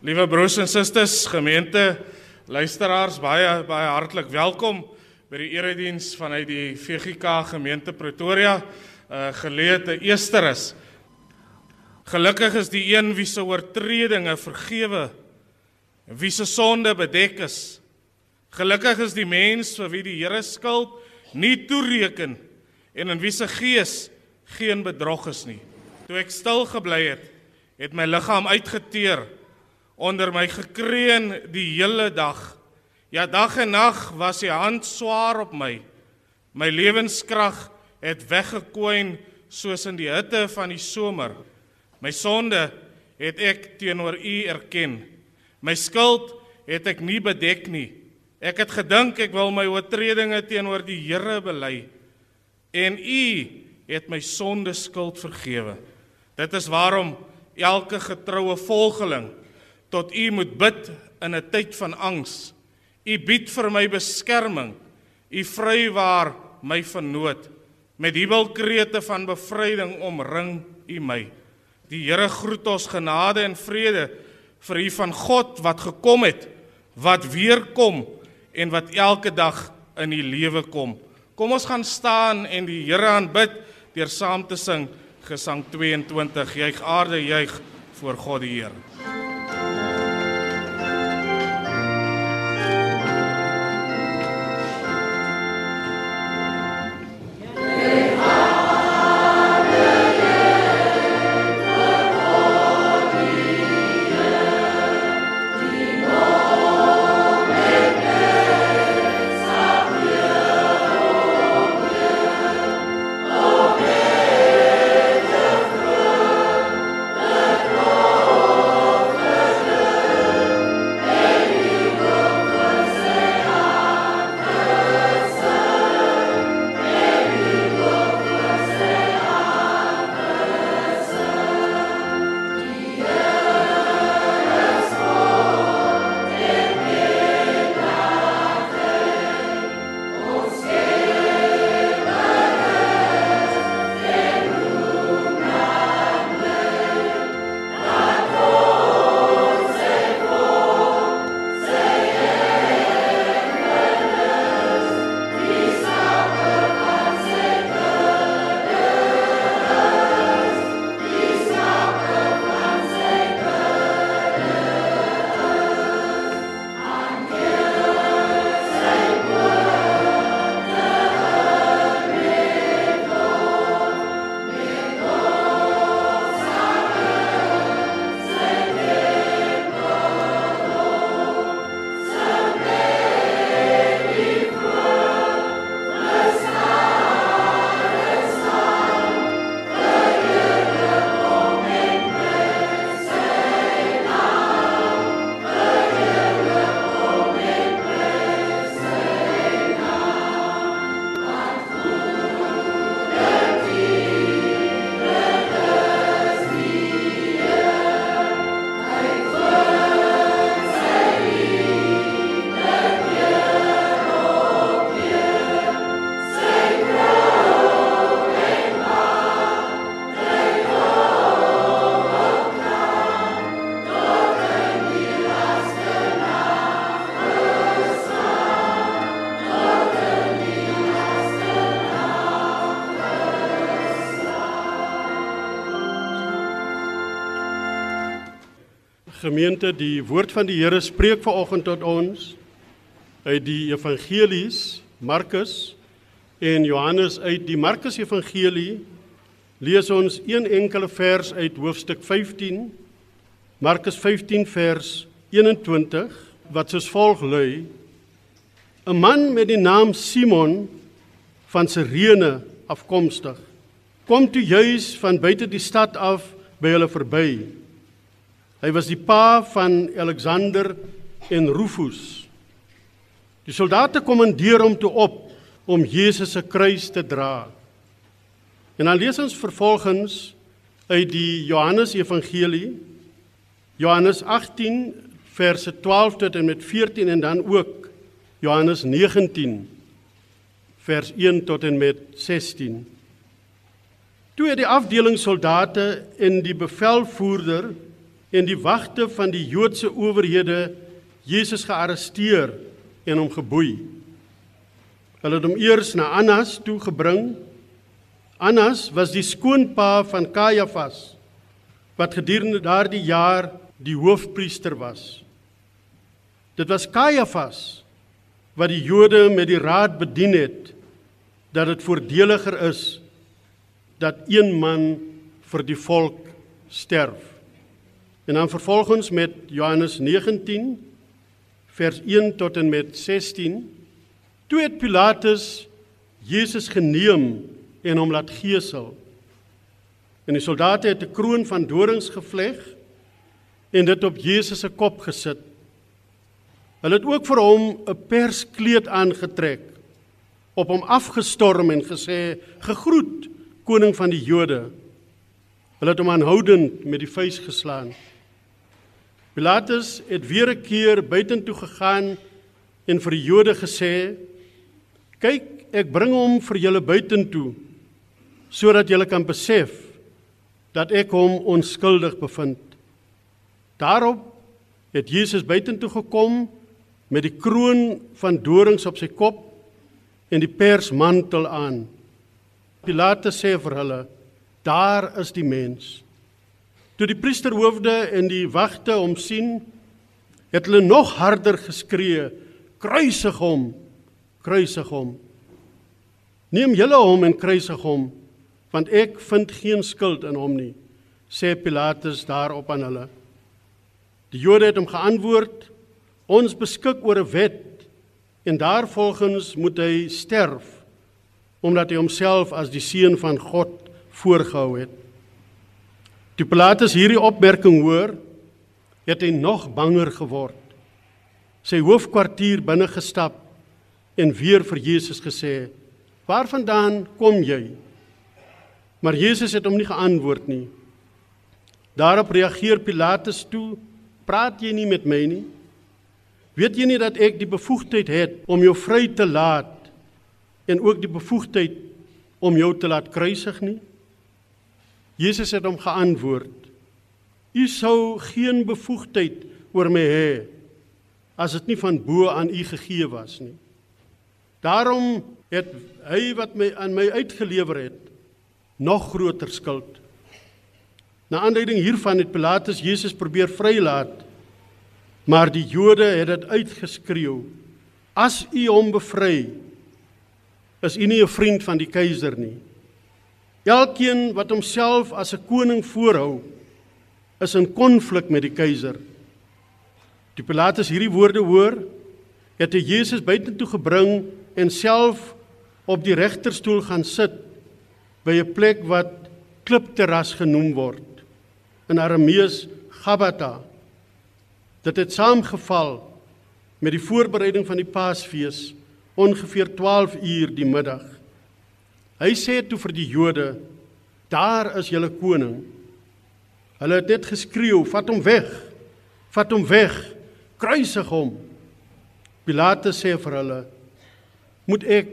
Liewe broers en susters, gemeente, luisteraars, baie baie hartlik welkom by die erediens vanuit die VGK gemeente Pretoria, uh geleede Easterus. Gelukkig is die een wie se oortredinge vergewe en wie se sonde bedek is. Gelukkig is die mens vir wie die Here skuld nie toereken en in wie se gees geen bedrog is nie. Toe ek stil gebly het, het my liggaam uitgeteer onder my gekreun die hele dag. Ja dag en nag was die hand swaar op my. My lewenskrag het weggekwyn soos in die hitte van die somer. My sonde het ek teenoor U erken. My skuld het ek nie bedek nie. Ek het gedink ek wil my oortredinge teenoor die Here bely. En U het my sonde skuld vergewe. Dit is waarom elke getroue volgeling tot U moet bid in 'n tyd van angs. U bied vir my beskerming. U vrywaar my van nood. Met jubelkrete van bevryding omring U my. Die Here groet ons genade en vrede vir U van God wat gekom het, wat weer kom en wat elke dag in U lewe kom. Kom ons gaan staan en die Here aanbid deur saam te sing Gesang 22. Juig aarde juig voor God die Here. Gemeente, die woord van die Here spreek vanoggend tot ons uit die evangelies Markus en Johannes uit die Markus Evangelie lees ons een enkele vers uit hoofstuk 15 Markus 15 vers 21 wat soos volg lui. 'n man met die naam Simon van Sirene afkomstig kom toe juis van buite die stad af by hulle verby Hy was die pa van Alexander en Rufus. Die soldate kommandeer hom toe op om Jesus se kruis te dra. En dan lees ons vervolgens uit die Johannes Evangelie Johannes 18 verse 12 tot en met 14 en dan ook Johannes 19 vers 1 tot en met 16. Toe het die afdeling soldate en die bevelvoerder en die wagte van die Joodse owerhede Jesus gearresteer en hom geboei. Hulle het hom eers na Annas toe gebring. Annas was die skoonpa van Kajafas wat gedurende daardie jaar die hoofpriester was. Dit was Kajafas wat die Jode met die raad bedien het dat dit voordeliger is dat een man vir die volk sterf. En dan vervolgens met Johannes 19 vers 1 tot en met 16 toe het Pilatus Jesus geneem en hom laat gesel. En die soldate het 'n kroon van dorings gevleg en dit op Jesus se kop gesit. Hulle het ook vir hom 'n perskleed aangetrek, op hom afgestorm en gesê: "Gegroet, koning van die Jode." Hulle het hom aanhoudend met die vuis geslaan. Pilatus het weer 'n keer buitentoe gegaan en vir die Jode gesê: "Kyk, ek bring hom vir julle buitentoe sodat julle kan besef dat ek hom onskuldig bevind." Daarop het Jesus buitentoe gekom met die kroon van dorings op sy kop en die persmantel aan. Pilate sê vir hulle: "Daar is die mens." Toe die priesterhoofde en die wagte hom sien, het hulle nog harder geskree: "Kruisig hom! Kruisig hom! Neem julle hom en kruisig hom, want ek vind geen skuld in hom nie," sê Pilatus daarop aan hulle. Die Jode het hom geantwoord: "Ons beskik oor 'n wet en daarvolgens moet hy sterf, omdat hy homself as die seun van God voorgehou het." Toe Pilatus hierdie opmerking hoor, het hy nog banger geword. Sy hoofkwartier binne gestap en weer vir Jesus gesê: "Waarvandaan kom jy?" Maar Jesus het hom nie geantwoord nie. Daarop reageer Pilatus toe: "Praat jy nie met my nie? Weet jy nie dat ek die bevoegdheid het om jou vry te laat en ook die bevoegdheid om jou te laat kruisig nie?" Jesus het hom geantwoord: U sou geen bevoegdheid oor my hê as dit nie van bo aan u gegee was nie. Daarom het hy wat my aan my uitgelewer het nog groter skuld. Na aanleiding hiervan het Pilatus Jesus probeer vrylaat, maar die Jode het dit uitgeskreeu: As u hom bevry, is u nie 'n vriend van die keiser nie. Elkeen wat homself as 'n koning voorhou, is in konflik met die keiser. Die Pilatus hierdie woorde hoor, het hy Jesus buitentoe gebring en self op die regterstoel gaan sit by 'n plek wat klipterras genoem word in Aramees Gabata. Dit het saamgeval met die voorbereiding van die Paasfees ongeveer 12 uur die middag. Hy sê toe vir die Jode: "Daar is julle koning." Hulle het net geskreeu: "Vat hom weg! Vat hom weg! Kruisig hom!" Pilatus sê vir hulle: "Moet ek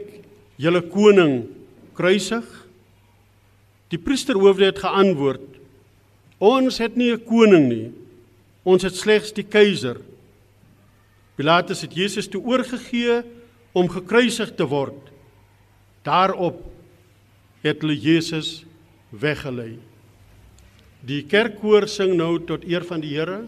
julle koning kruisig?" Die priesterhoofde het geantwoord: "Ons het nie 'n koning nie. Ons het slegs die keiser." Pilatus het Jesus toe oorgegee om gekruisig te word. Daarop het hulle Jesus weggelei. Die kerkkoor sing nou tot eer van die Here.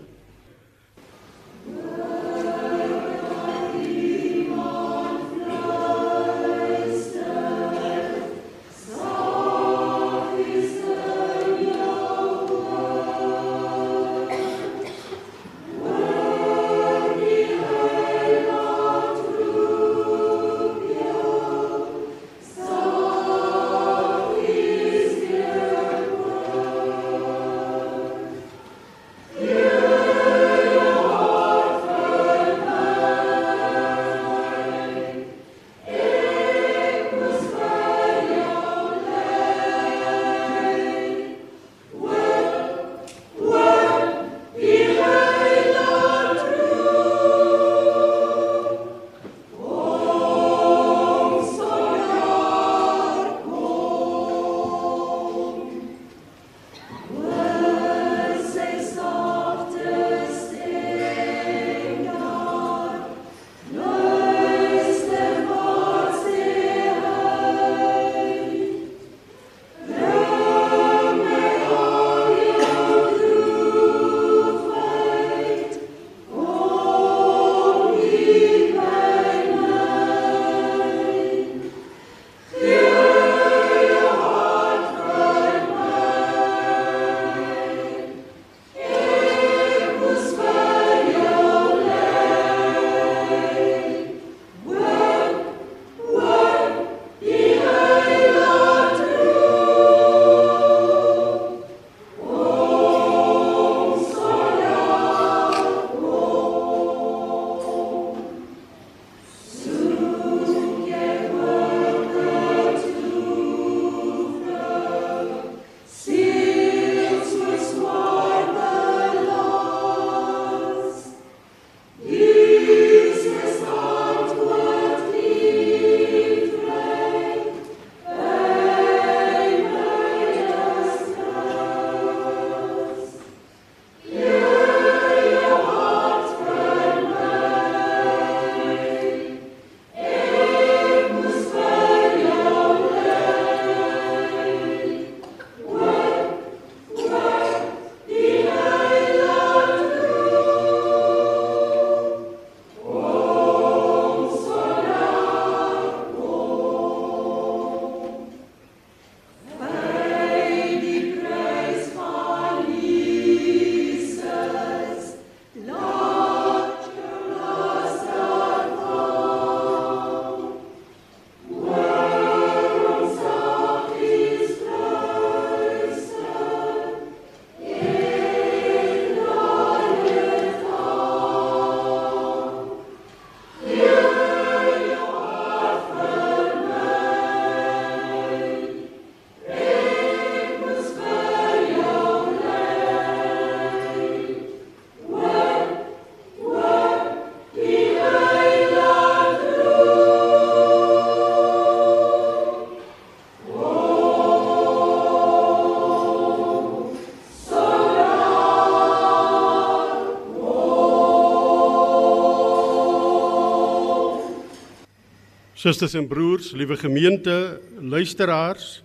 Susters en broers, liewe gemeente, luisteraars.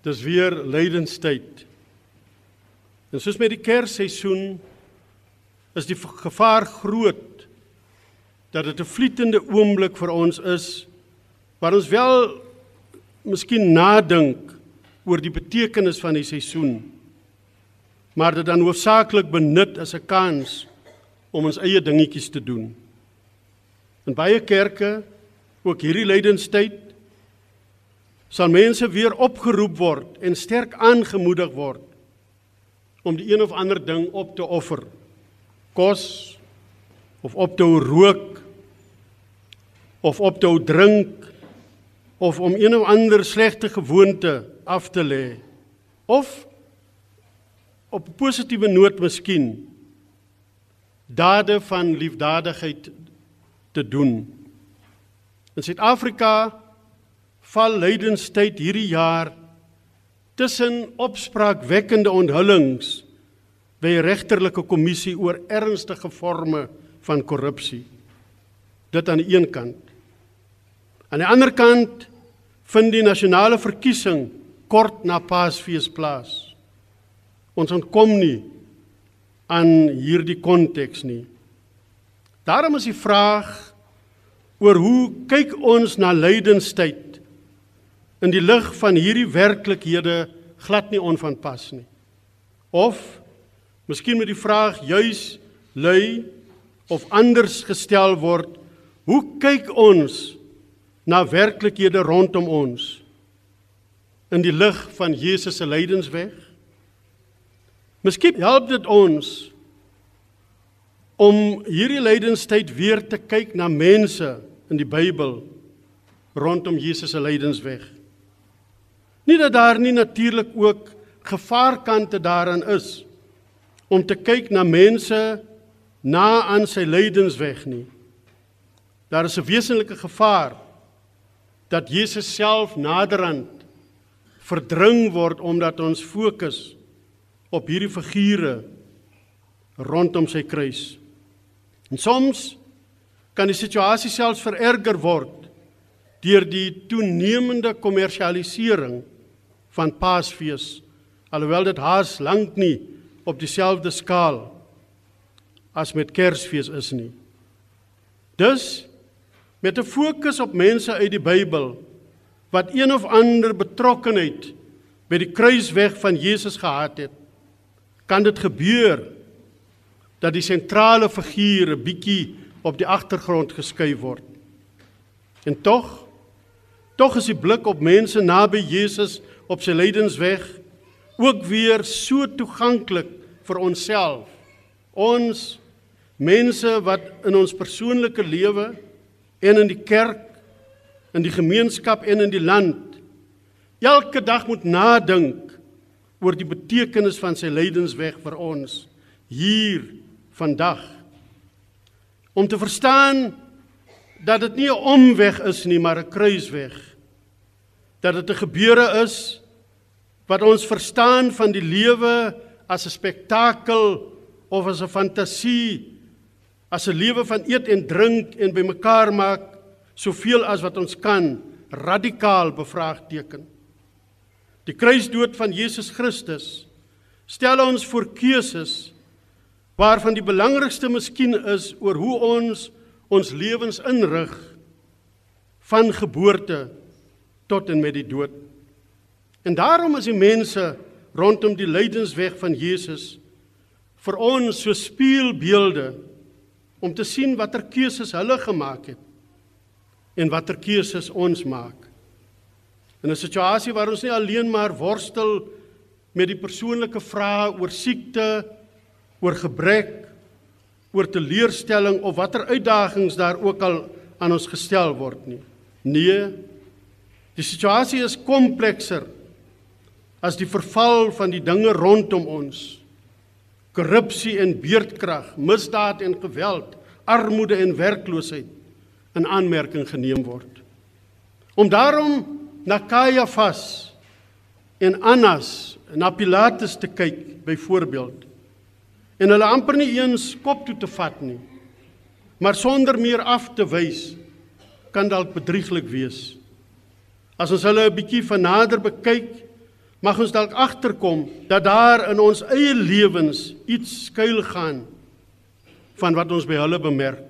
Dis weer lydenstyd. En soos met die Kersseisoen is die gevaar groot dat dit 'n vlietende oomblik vir ons is waar ons wel miskien nadink oor die betekenis van die seisoen. Maar dit dan hoofsaaklik benut as 'n kans om ons eie dingetjies te doen. In baie kerke ook hierdie lydenstyd sal mense weer opgeroep word en sterk aangemoedig word om die een of ander ding op te offer. Kos of op te rook of op te drink of om een of ander slegte gewoonte af te lê of op 'n positiewe noot miskien dade van liefdadigheid te doen. In Suid-Afrika val lydenstyd hierdie jaar tussen opspraakwekkende onthullings by 'n regterlike kommissie oor ernstige forme van korrupsie. Dit aan die een kant. Aan die ander kant vind die nasionale verkiesing kort na Paasfees plaas. Ons ontkom nie aan hierdie konteks nie. Daarom is die vraag oor hoe kyk ons na lydenstyd in die lig van hierdie werklikhede glad nie onvanpas nie. Of miskien met die vraag juis lui of anders gestel word, hoe kyk ons na werklikhede rondom ons in die lig van Jesus se lydensweg? Miskien help dit ons om hierdie lydenstyd weer te kyk na mense in die Bybel rondom Jesus se lydensweg. Nie dat daar nie natuurlik ook gevaarkante daarin is om te kyk na mense na aan sy lydensweg nie. Daar is 'n wesenlike gevaar dat Jesus self naderhand verdring word omdat ons fokus op hierdie figure rondom sy kruis. En soms kan die situasie selfs vererger word deur die toenemende kommersialisering van Paasfees alhoewel dit haas lank nie op dieselfde skaal as met Kersfees is nie. Dus met 'n fokus op mense uit die Bybel wat een of ander betrokkeheid by die kruisweg van Jesus gehad het, kan dit gebeur dat die sentrale figuur 'n bietjie op die agtergrond geskuif word. En tog tog is die blik op mense naby Jesus op sy lydensweg ook weer so toeganklik vir onsself. Ons mense wat in ons persoonlike lewe en in die kerk, in die gemeenskap en in die land elke dag moet nadink oor die betekenis van sy lydensweg vir ons hier vandag om te verstaan dat dit nie 'n omweg is nie, maar 'n kruisweg. Dat dit 'n gebeure is wat ons verstaan van die lewe as 'n spektakel of as 'n fantasie, as 'n lewe van eet en drink en bymekaar maak soveel as wat ons kan, radikaal bevraagteken. Die kruisdood van Jesus Christus stel ons voor keuses waarvan die belangrikste miskien is oor hoe ons ons lewens inrig van geboorte tot en met die dood. En daarom is die mense rondom die lydensweg van Jesus vir ons so spieelbeelde om te sien watter keuses hulle gemaak het en watter keuses ons maak. In 'n situasie waar ons nie alleen maar worstel met die persoonlike vrae oor siekte, oor gebrek, oor teleurstelling of watter uitdagings daar ook al aan ons gestel word nie. Nee. Die situasie is komplekser as die verval van die dinge rondom ons. Korrupsie en beerdkrag, misdaad en geweld, armoede en werkloosheid in aanmerking geneem word. Om daarom na Kajafas en Annas en na Pilatus te kyk byvoorbeeld en hulle amper nie eens kop toe te vat nie maar sonder meer af te wys kan dalk bedrieglik wees. As ons hulle 'n bietjie van nader bekyk, mag ons dalk agterkom dat daar in ons eie lewens iets skuil gaan van wat ons by hulle bemerk.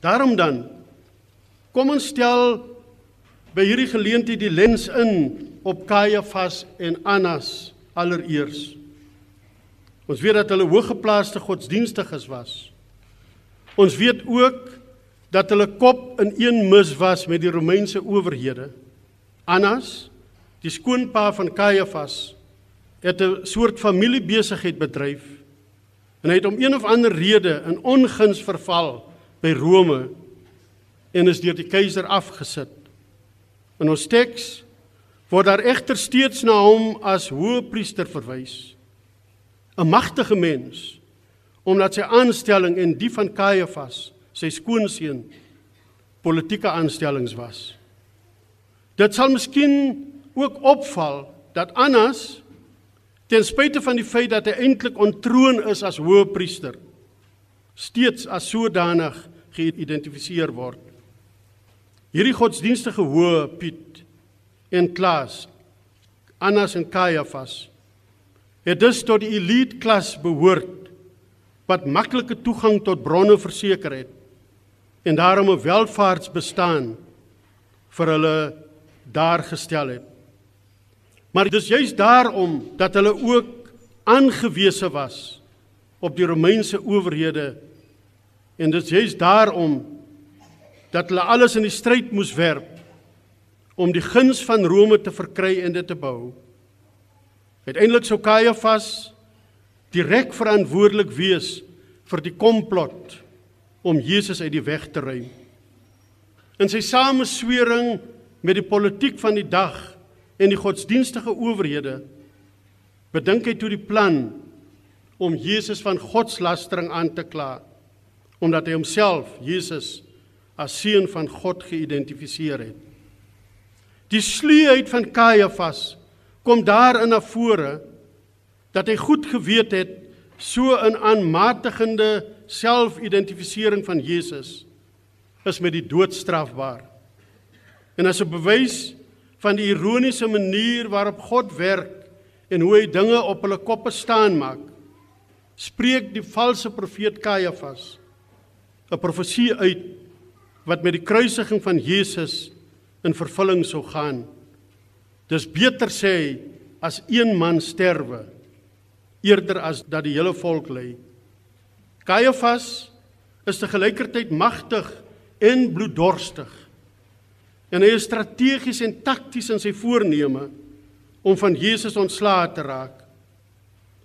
Daarom dan kom ons stel by hierdie geleentheid die lens in op Kajafas en Annas allereers. Ons weet dat hulle hooggeplaaste godsdienstiges was. Ons weet ook dat hulle kop in een mis was met die Romeinse owerhede. Annas, die skoonpa van Kajafas, het 'n soort familiebesigheid bedryf en hy het om een of ander rede in onguns verval by Rome en is deur die keiser afgesit. In ons teks word daar egter steeds na hom as hoëpriester verwys. 'n Magtige mens omdat sy aanstelling en die van Kajafas, sy skoonseun, politieke aanstellings was. Dit sal miskien ook opval dat Annas ten spyte van die feit dat hy eintlik ontroon is as hoëpriester, steeds as sodanig geïdentifiseer word. Hierdie godsdienstige hoë Piet en Klaas, Annas en Kajafas het dus tot die elite klas behoort wat maklike toegang tot bronne verseker het en daarom 'n welvaartsbestaan vir hulle daar gestel het. Maar dis juist daarom dat hulle ook aangewese was op die Romeinse owerhede en dis juist daarom dat hulle alles in die stryd moes werp om die guns van Rome te verkry en dit te bou. Uiteindelik sou Caiaphas direk verantwoordelik wees vir die komplot om Jesus uit die weg te ruim. In sy sameswering met die politiek van die dag en die godsdienstige owerhede bedink hy toe die plan om Jesus van godslastering aan te kla omdat hy homself Jesus as seun van God geïdentifiseer het. Die sluheid van Kajafas kom daarin na vore dat hy goed geweet het so 'n aanmatigende selfidentifisering van Jesus is met die dood strafbaar. En as 'n bewys van die ironiese manier waarop God werk en hoe hy dinge op hulle koppe staan maak, spreek die valse profeet Kajafas 'n profesie uit wat met die kruisiging van Jesus in vervulling sou gaan. Dis beter sê as een man sterwe eerder as dat die hele volk ly. Caiaphas is te gelykertyd magtig en bloeddorstig. En hy is strategies en takties in sy voorneme om van Jesus ontslae te raak.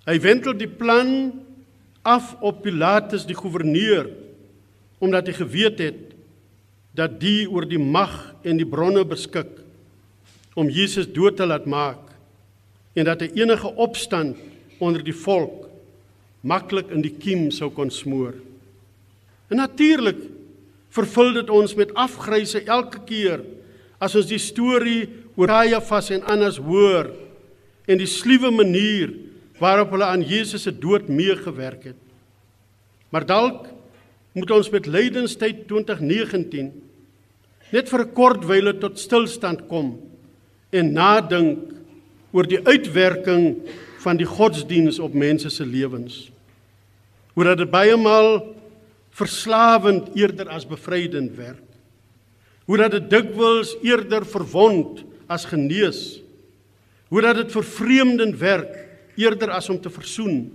Hy wentel die plan af op Pilatus die goewerneur omdat hy geweet het dat die oor die mag en die bronne beskik om Jesus dood te laat maak en dat 'n enige opstand onder die volk maklik in die kiem sou kon smoor. En natuurlik vervul dit ons met afgryse elke keer as ons die storie oor Caiaphas en Annas hoor en die sluwe manier waarop hulle aan Jesus se dood meegewerk het. Maar dalk moet ons met lydenstyd 2019 net vir 'n kort wyle tot stilstand kom en nadink oor die uitwerking van die godsdiens op mense se lewens. Hoe dat dit baie maal verslawend eerder as bevrydend werk. Hoe dat dit dikwels eerder verwond as genees. Hoe dat dit vervreemdend werk eerder as om te versoen.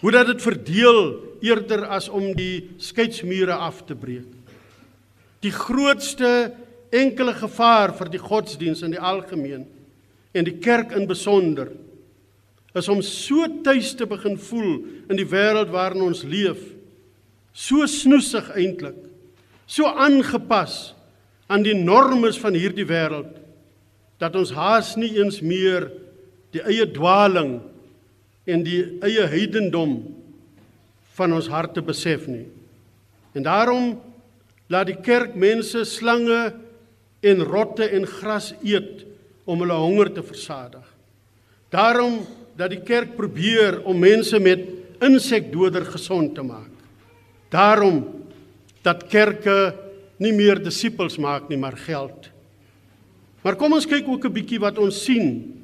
Hoe dat dit verdeel eerder as om die skeidsmure af te breek. Die grootste enkele gevaar vir die godsdiens in die algemeen en die kerk in besonder is om so tuis te begin voel in die wêreld waarin ons leef. So snoesig eintlik. So aangepas aan die normes van hierdie wêreld dat ons haas nie eens meer die eie dwaling en die eie heidendom van ons harte besef nie. En daarom laat die kerk mense slange en rotte en gras eet om hulle honger te versadig. Daarom dat die kerk probeer om mense met insekdoder gesond te maak. Daarom dat kerke nie meer disippels maak nie, maar geld. Maar kom ons kyk ook 'n bietjie wat ons sien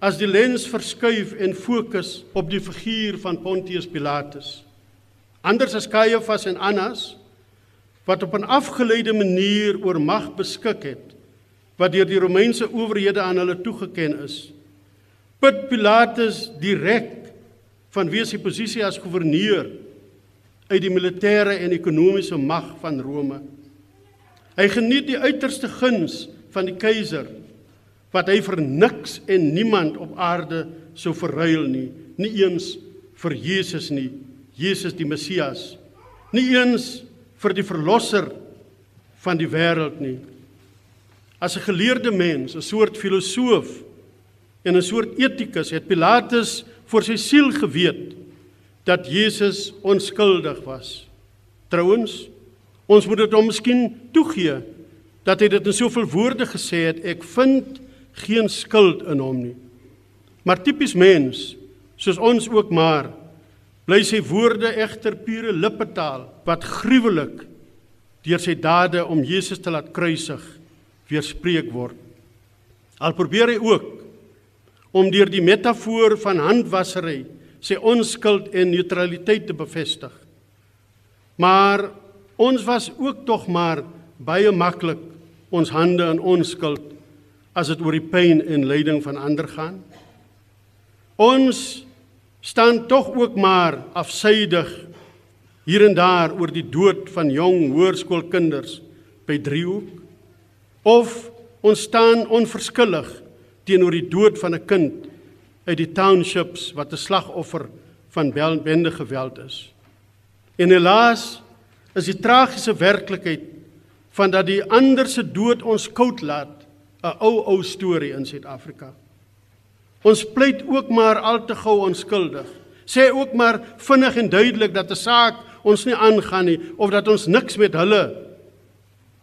as die lens verskuif en fokus op die figuur van Pontius Pilatus. Anders as Caiaphas en Annas wat op 'n afgeleide manier oor mag beskik het wat deur die Romeinse owerhede aan hulle toegeken is. Put Pilatus direk vanweë sy posisie as goewerneur uit die militêre en ekonomiese mag van Rome. Hy geniet die uiterste guns van die keiser wat hy vir niks en niemand op aarde sou verruil nie, nie eens vir Jesus nie, Jesus die Messias, nie eens vir die verlosser van die wêreld nie. As 'n geleerde mens, 'n soort filosoof en 'n soort etikus het Pilatus vir sy siel geweet dat Jesus onskuldig was. Trouwens, ons moet dit hom miskien toegee dat hy dit in soveel woorde gesê het, ek vind geen skuld in hom nie. Maar tipies mens, soos ons ook maar, bly sy woorde egter pure lippetaal wat gruwelik deur sy dade om Jesus te laat kruisig weerspreek word. Al probeer hy ook om deur die metafoor van handwasery sy onskuld en neutraliteit te bevestig. Maar ons was ook tog maar baie maklik ons hande in onskuld as dit oor die pyn en lyding van ander gaan. Ons staan tog ook maar afsydig hier en daar oor die dood van jong hoërskoolkinders by Driehoek of ons staan onverskillig teenoor die dood van 'n kind uit die townships wat 'n slagoffer van bende geweld is. En helaas is die tragiese werklikheid van dat die ander se dood ons koud laat 'n ou ou storie in Suid-Afrika. Ons pleit ook maar al te gou onskuldig. Sê ook maar vinnig en duidelik dat 'n saak ons nie aangaan nie of dat ons niks met hulle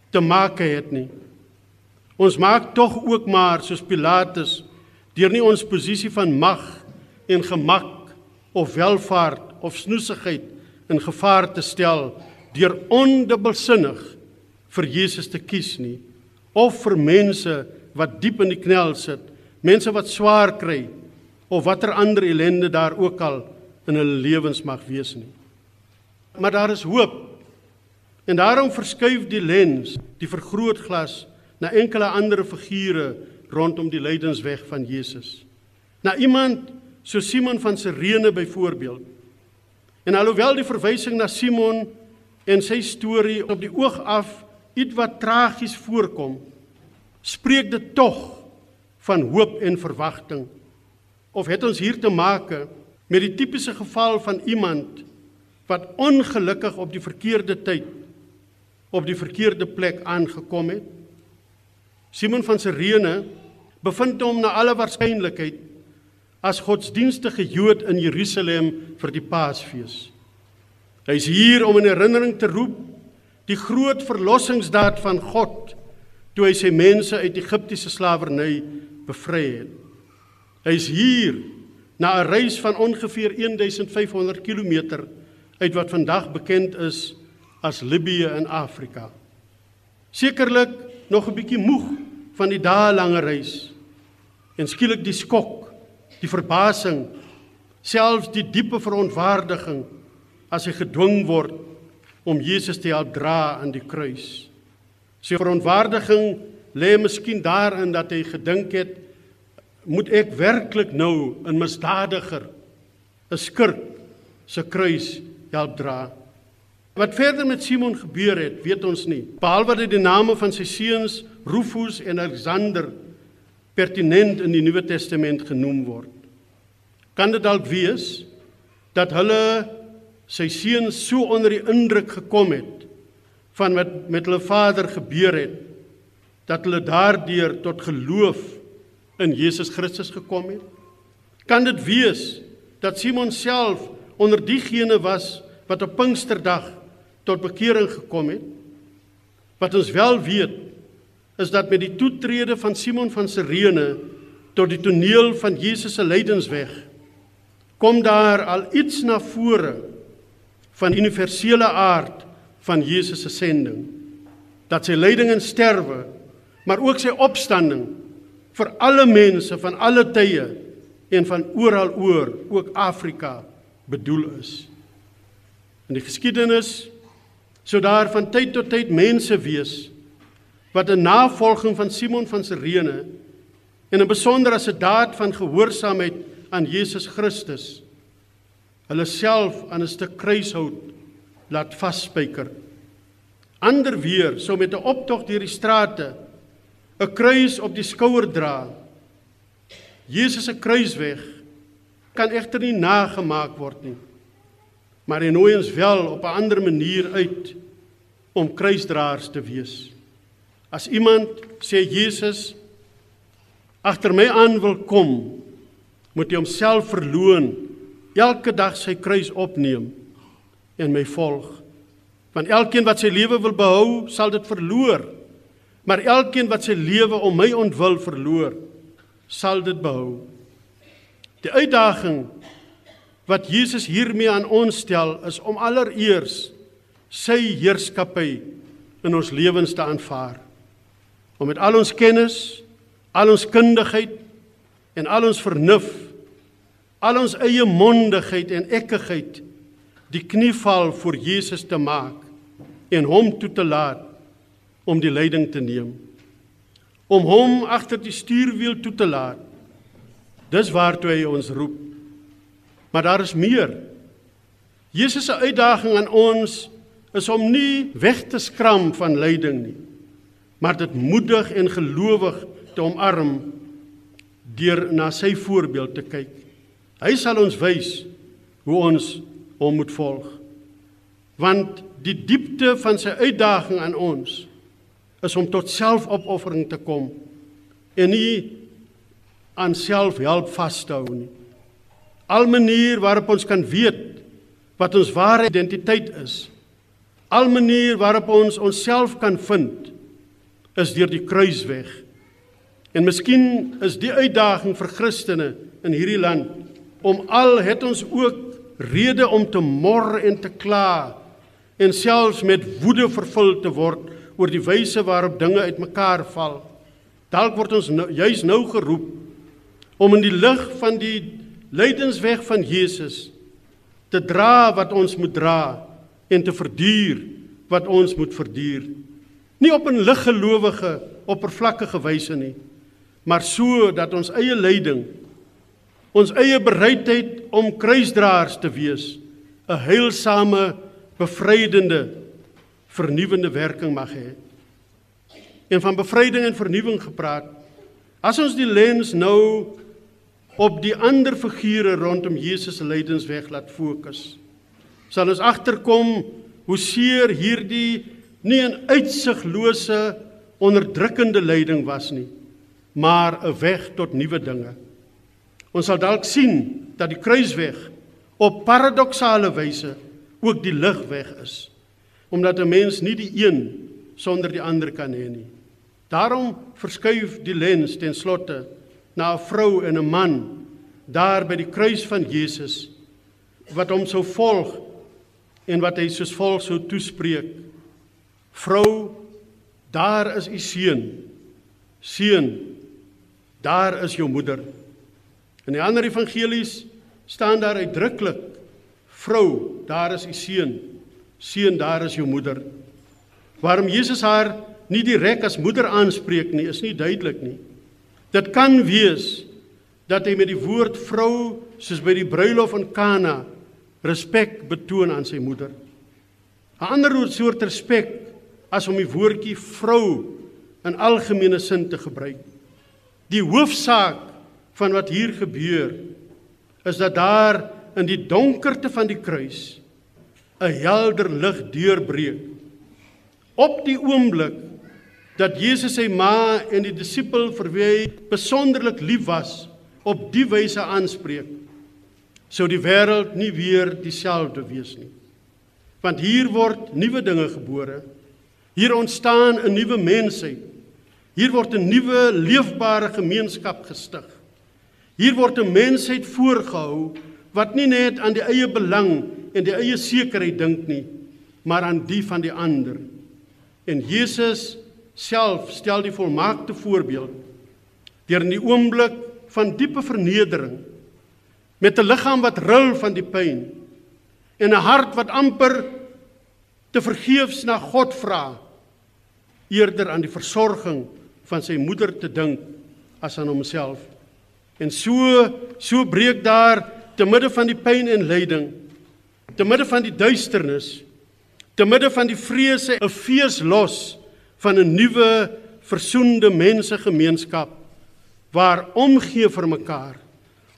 te maak het nie. Ons maak tog ook maar soos Pilatus deur nie ons posisie van mag en gemak of welvaart of snoesigheid in gevaar te stel deur ondubbelsinnig vir Jesus te kies nie of vir mense wat diep in die knel sit, mense wat swaar kry of watter ander ellende daar ook al in hulle lewens mag wees nie. Maar daar is hoop. En daarom verskuif die lens, die vergrootglas na enkele ander figure rondom die lydensweg van Jesus. Na iemand so Simon van Sirene byvoorbeeld. En alhoewel die verwysing na Simon en sy storie op die oog af ietwat tragies voorkom, spreek dit tog van hoop en verwagting. Of het ons hier te make met die tipiese geval van iemand wat ongelukkig op die verkeerde tyd op die verkeerde plek aangekom het? Simon van Sirene bevind hom na alle waarskynlikheid as godsdienstige Jood in Jerusalem vir die Paasfees. Hy's hier om in herinnering te roep die groot verlossingsdaad van God toe hy sy mense uit Egiptiese slawerny bevry het. Hy's hier na 'n reis van ongeveer 1500 km uit wat vandag bekend is as Libië in Afrika. Sekerlik nog 'n bietjie moeg van die dae lange reis en skielik die skok, die verbasing, selfs die diepe verontwaardiging as hy gedwing word om Jesus te help dra aan die kruis. Sy verontwaardiging lê miskien daarin dat hy gedink het moet ek werklik nou 'n misdadiger 'n skurk se kruis help dra. Wat verder met Simon gebeur het, weet ons nie. Behalwe dat die name van sy seuns Rufus en Alexander pertinent in die Nuwe Testament genoem word. Kan dit dalk wees dat hulle sy seuns so onder die indruk gekom het van wat met hulle vader gebeur het dat hulle daardeur tot geloof in Jesus Christus gekom het? Kan dit wees dat Simon self onder diegene was wat op Pinksterdag tot bekering gekom het? Wat ons wel weet is dat met die toetrede van Simon van Sirene tot die toneel van Jesus se lydensweg kom daar al iets na vore van universele aard van Jesus se sending. dat sy lyding en sterwe, maar ook sy opstanding vir alle mense van alle tye en van oral oor, ook Afrika, bedoel is. In die geskiedenis sou daar van tyd tot tyd mense wees wat 'n navolging van Simon van Sirene en 'n besonder as 'n daad van gehoorsaamheid aan Jesus Christus hulle self aan 'n stuk kruishout laat vasspyker. Ander weer sou met 'n optog deur die strate 'n kruis op die skouer dra. Jesus se kruisweg kan egter nie nagemaak word nie. Maar hy nooi ons wel op 'n ander manier uit om kruisdraers te wees. As iemand sê Jesus agter my aan wil kom, moet hy homself verloën, elke dag sy kruis opneem en my volg. Want elkeen wat sy lewe wil behou, sal dit verloor. Maar elkeen wat sy lewe om my ontwil verloor, sal dit behou. Die uitdaging wat Jesus hiermee aan ons stel is om allereers sy heerskappy in ons lewens te aanvaar. Om met al ons kennis, al ons kundigheid en al ons vernuf, al ons eie mondigheid en ekkigheid die knieval voor Jesus te maak en hom toe te laat om die leiding te neem. Om hom agter die stuurwiel toe te laat. Dis waartoe hy ons roep. Maar daar is meer. Jesus se uitdaging aan ons is om nie weg te skram van lyding nie maar dit moedig en gelowig te omarm deur na sy voorbeeld te kyk hy sal ons wys hoe ons hom moet volg want die diepte van sy uitdaging aan ons is om tot selfopoffering te kom en nie aan selfhelp vas te hou nie. Al manier waarop ons kan weet wat ons ware identiteit is. Al manier waarop ons onsself kan vind is deur die kruisweg. En miskien is die uitdaging vir Christene in hierdie land om al het ons ook rede om te mor en te kla en selfs met woede vervul te word oor die wyse waarop dinge uitmekaar val. Dalk word ons nou, juis nou geroep om in die lig van die lydensweg van Jesus te dra wat ons moet dra en te verduur wat ons moet verduur. Nie op 'n liggelowige oppervlakkige wyse nie, maar so dat ons eie lyding ons eie bereidheid om kruisdraers te wees 'n heilsame bevrydende vernuwende werking mag hê. En van bevryding en vernuwing gepraat. As ons die lens nou op die ander figure rondom Jesus se lydensweg laat fokus, sal ons agterkom hoe seer hierdie nie 'n uitsiglose onderdrukkende lyding was nie, maar 'n weg tot nuwe dinge. Ons sal dalk sien dat die kruisweg op paradoksale wyse ook die ligweg is omdat 'n mens nie die een sonder die ander kan hê nie. Daarom verskuif die lens ten slotte na 'n vrou en 'n man daar by die kruis van Jesus wat hom sou volg en wat hy soos volg sou toespreek. Vrou, daar is u seun. Seun, daar is jou moeder. In die ander evangelies staan daar uitdruklik: Vrou, daar is u seun. Seun, daar is jou moeder. Waarom Jesus haar nie direk as moeder aanspreek nie, is nie duidelik nie. Dit kan wees dat hy met die woord vrou soos by die bruilof in Kana respek betoon aan sy moeder. 'n Ander soort respek as om die woordjie vrou in algemene sin te gebruik. Die hoofsaak van wat hier gebeur is dat daar in die donkerte van die kruis 'n helder lig deurbreek. Op die oomblik dat Jesus sy ma en die disipel vir wie hy besonderlik lief was, op die wyse aanspreek, sou die wêreld nie weer dieselfde wees nie. Want hier word nuwe dinge gebore. Hier ontstaan 'n nuwe mensheid. Hier word 'n nuwe leefbare gemeenskap gestig. Hier word 'n mensheid voorgehou wat nie net aan die eie belang en die eie sekerheid dink nie, maar aan die van die ander. En Jesus self stel die volmaakte voorbeeld deur in die oomblik van diepe vernedering met 'n liggaam wat ril van die pyn en 'n hart wat amper te vergeefs na God vra eerder aan die versorging van sy moeder te dink as aan homself en so so breek daar te midde van die pyn en lyding te midde van die duisternis te midde van die vrese 'n fees los van 'n nuwe versoende mensegemeenskap waar omgee vir mekaar,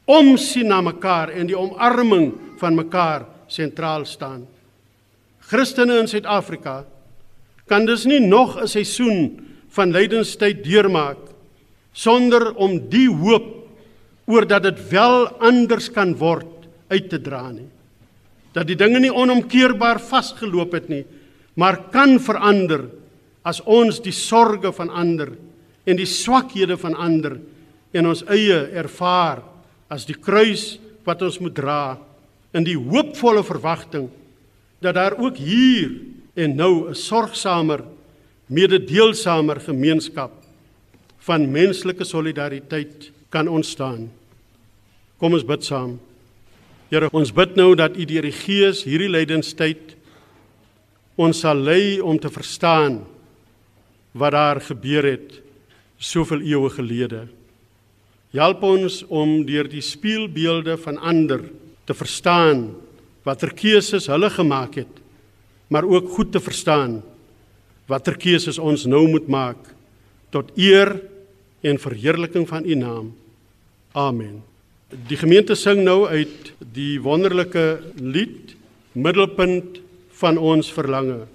omsien na mekaar en die omarming van mekaar sentraal staan. Christene in Suid-Afrika kan dus nie nog 'n seisoen van lydenstyd deurmaak sonder om die hoop oor dat dit wel anders kan word uit te dra nie. Dat die dinge nie onomkeerbaar vasgeloop het nie, maar kan verander as ons die sorges van ander en die swakhede van ander en ons eie ervaar as die kruis wat ons moet dra in die hoopvolle verwagting dat daar ook hier en nou 'n sorgsamer mededeelsamer gemeenskap van menslike solidariteit kan ontstaan. Kom ons bid saam. Here, ons bid nou dat U deur die Gees hierdie lydenstyd ons sal lei om te verstaan wat daar gebeur het soveel eeue gelede. Help ons om deur die spieelbeelde van ander te verstaan watter keuses hulle gemaak het, maar ook goed te verstaan watter keuses ons nou moet maak tot eer en verheerliking van U naam. Amen. Die gemeente sing nou uit die wonderlike lied Middelpunt van ons verlange.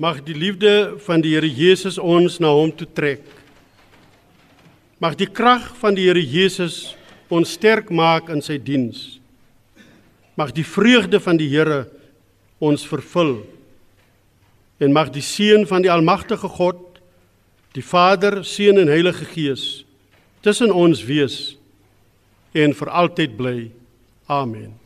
Mag die liefde van die Here Jesus ons na hom toe trek. Mag die krag van die Here Jesus ons sterk maak in sy diens. Mag die vreugde van die Here ons vervul. En mag die seën van die almagtige God, die Vader, Seun en Heilige Gees tussen ons wees en vir altyd bly. Amen.